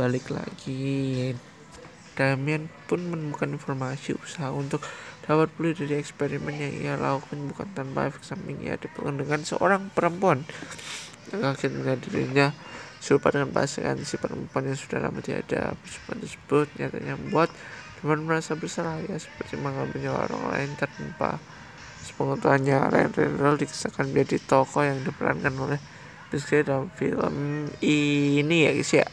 balik lagi. Damien pun menemukan informasi usaha untuk dapat pulih dari eksperimen yang ia lakukan bukan tanpa efek samping ia dengan seorang perempuan. Yang akhirnya melihat dirinya serupa dengan pasangan si perempuan yang sudah lama tiada. Persembahan tersebut nyatanya membuat Damien merasa bersalah. Ya seperti mengambil nyawa orang lain tanpa sepengetahuannya. Ryan Reynolds dikisahkan menjadi tokoh yang diperankan oleh Rizky dalam film ini ya guys ya.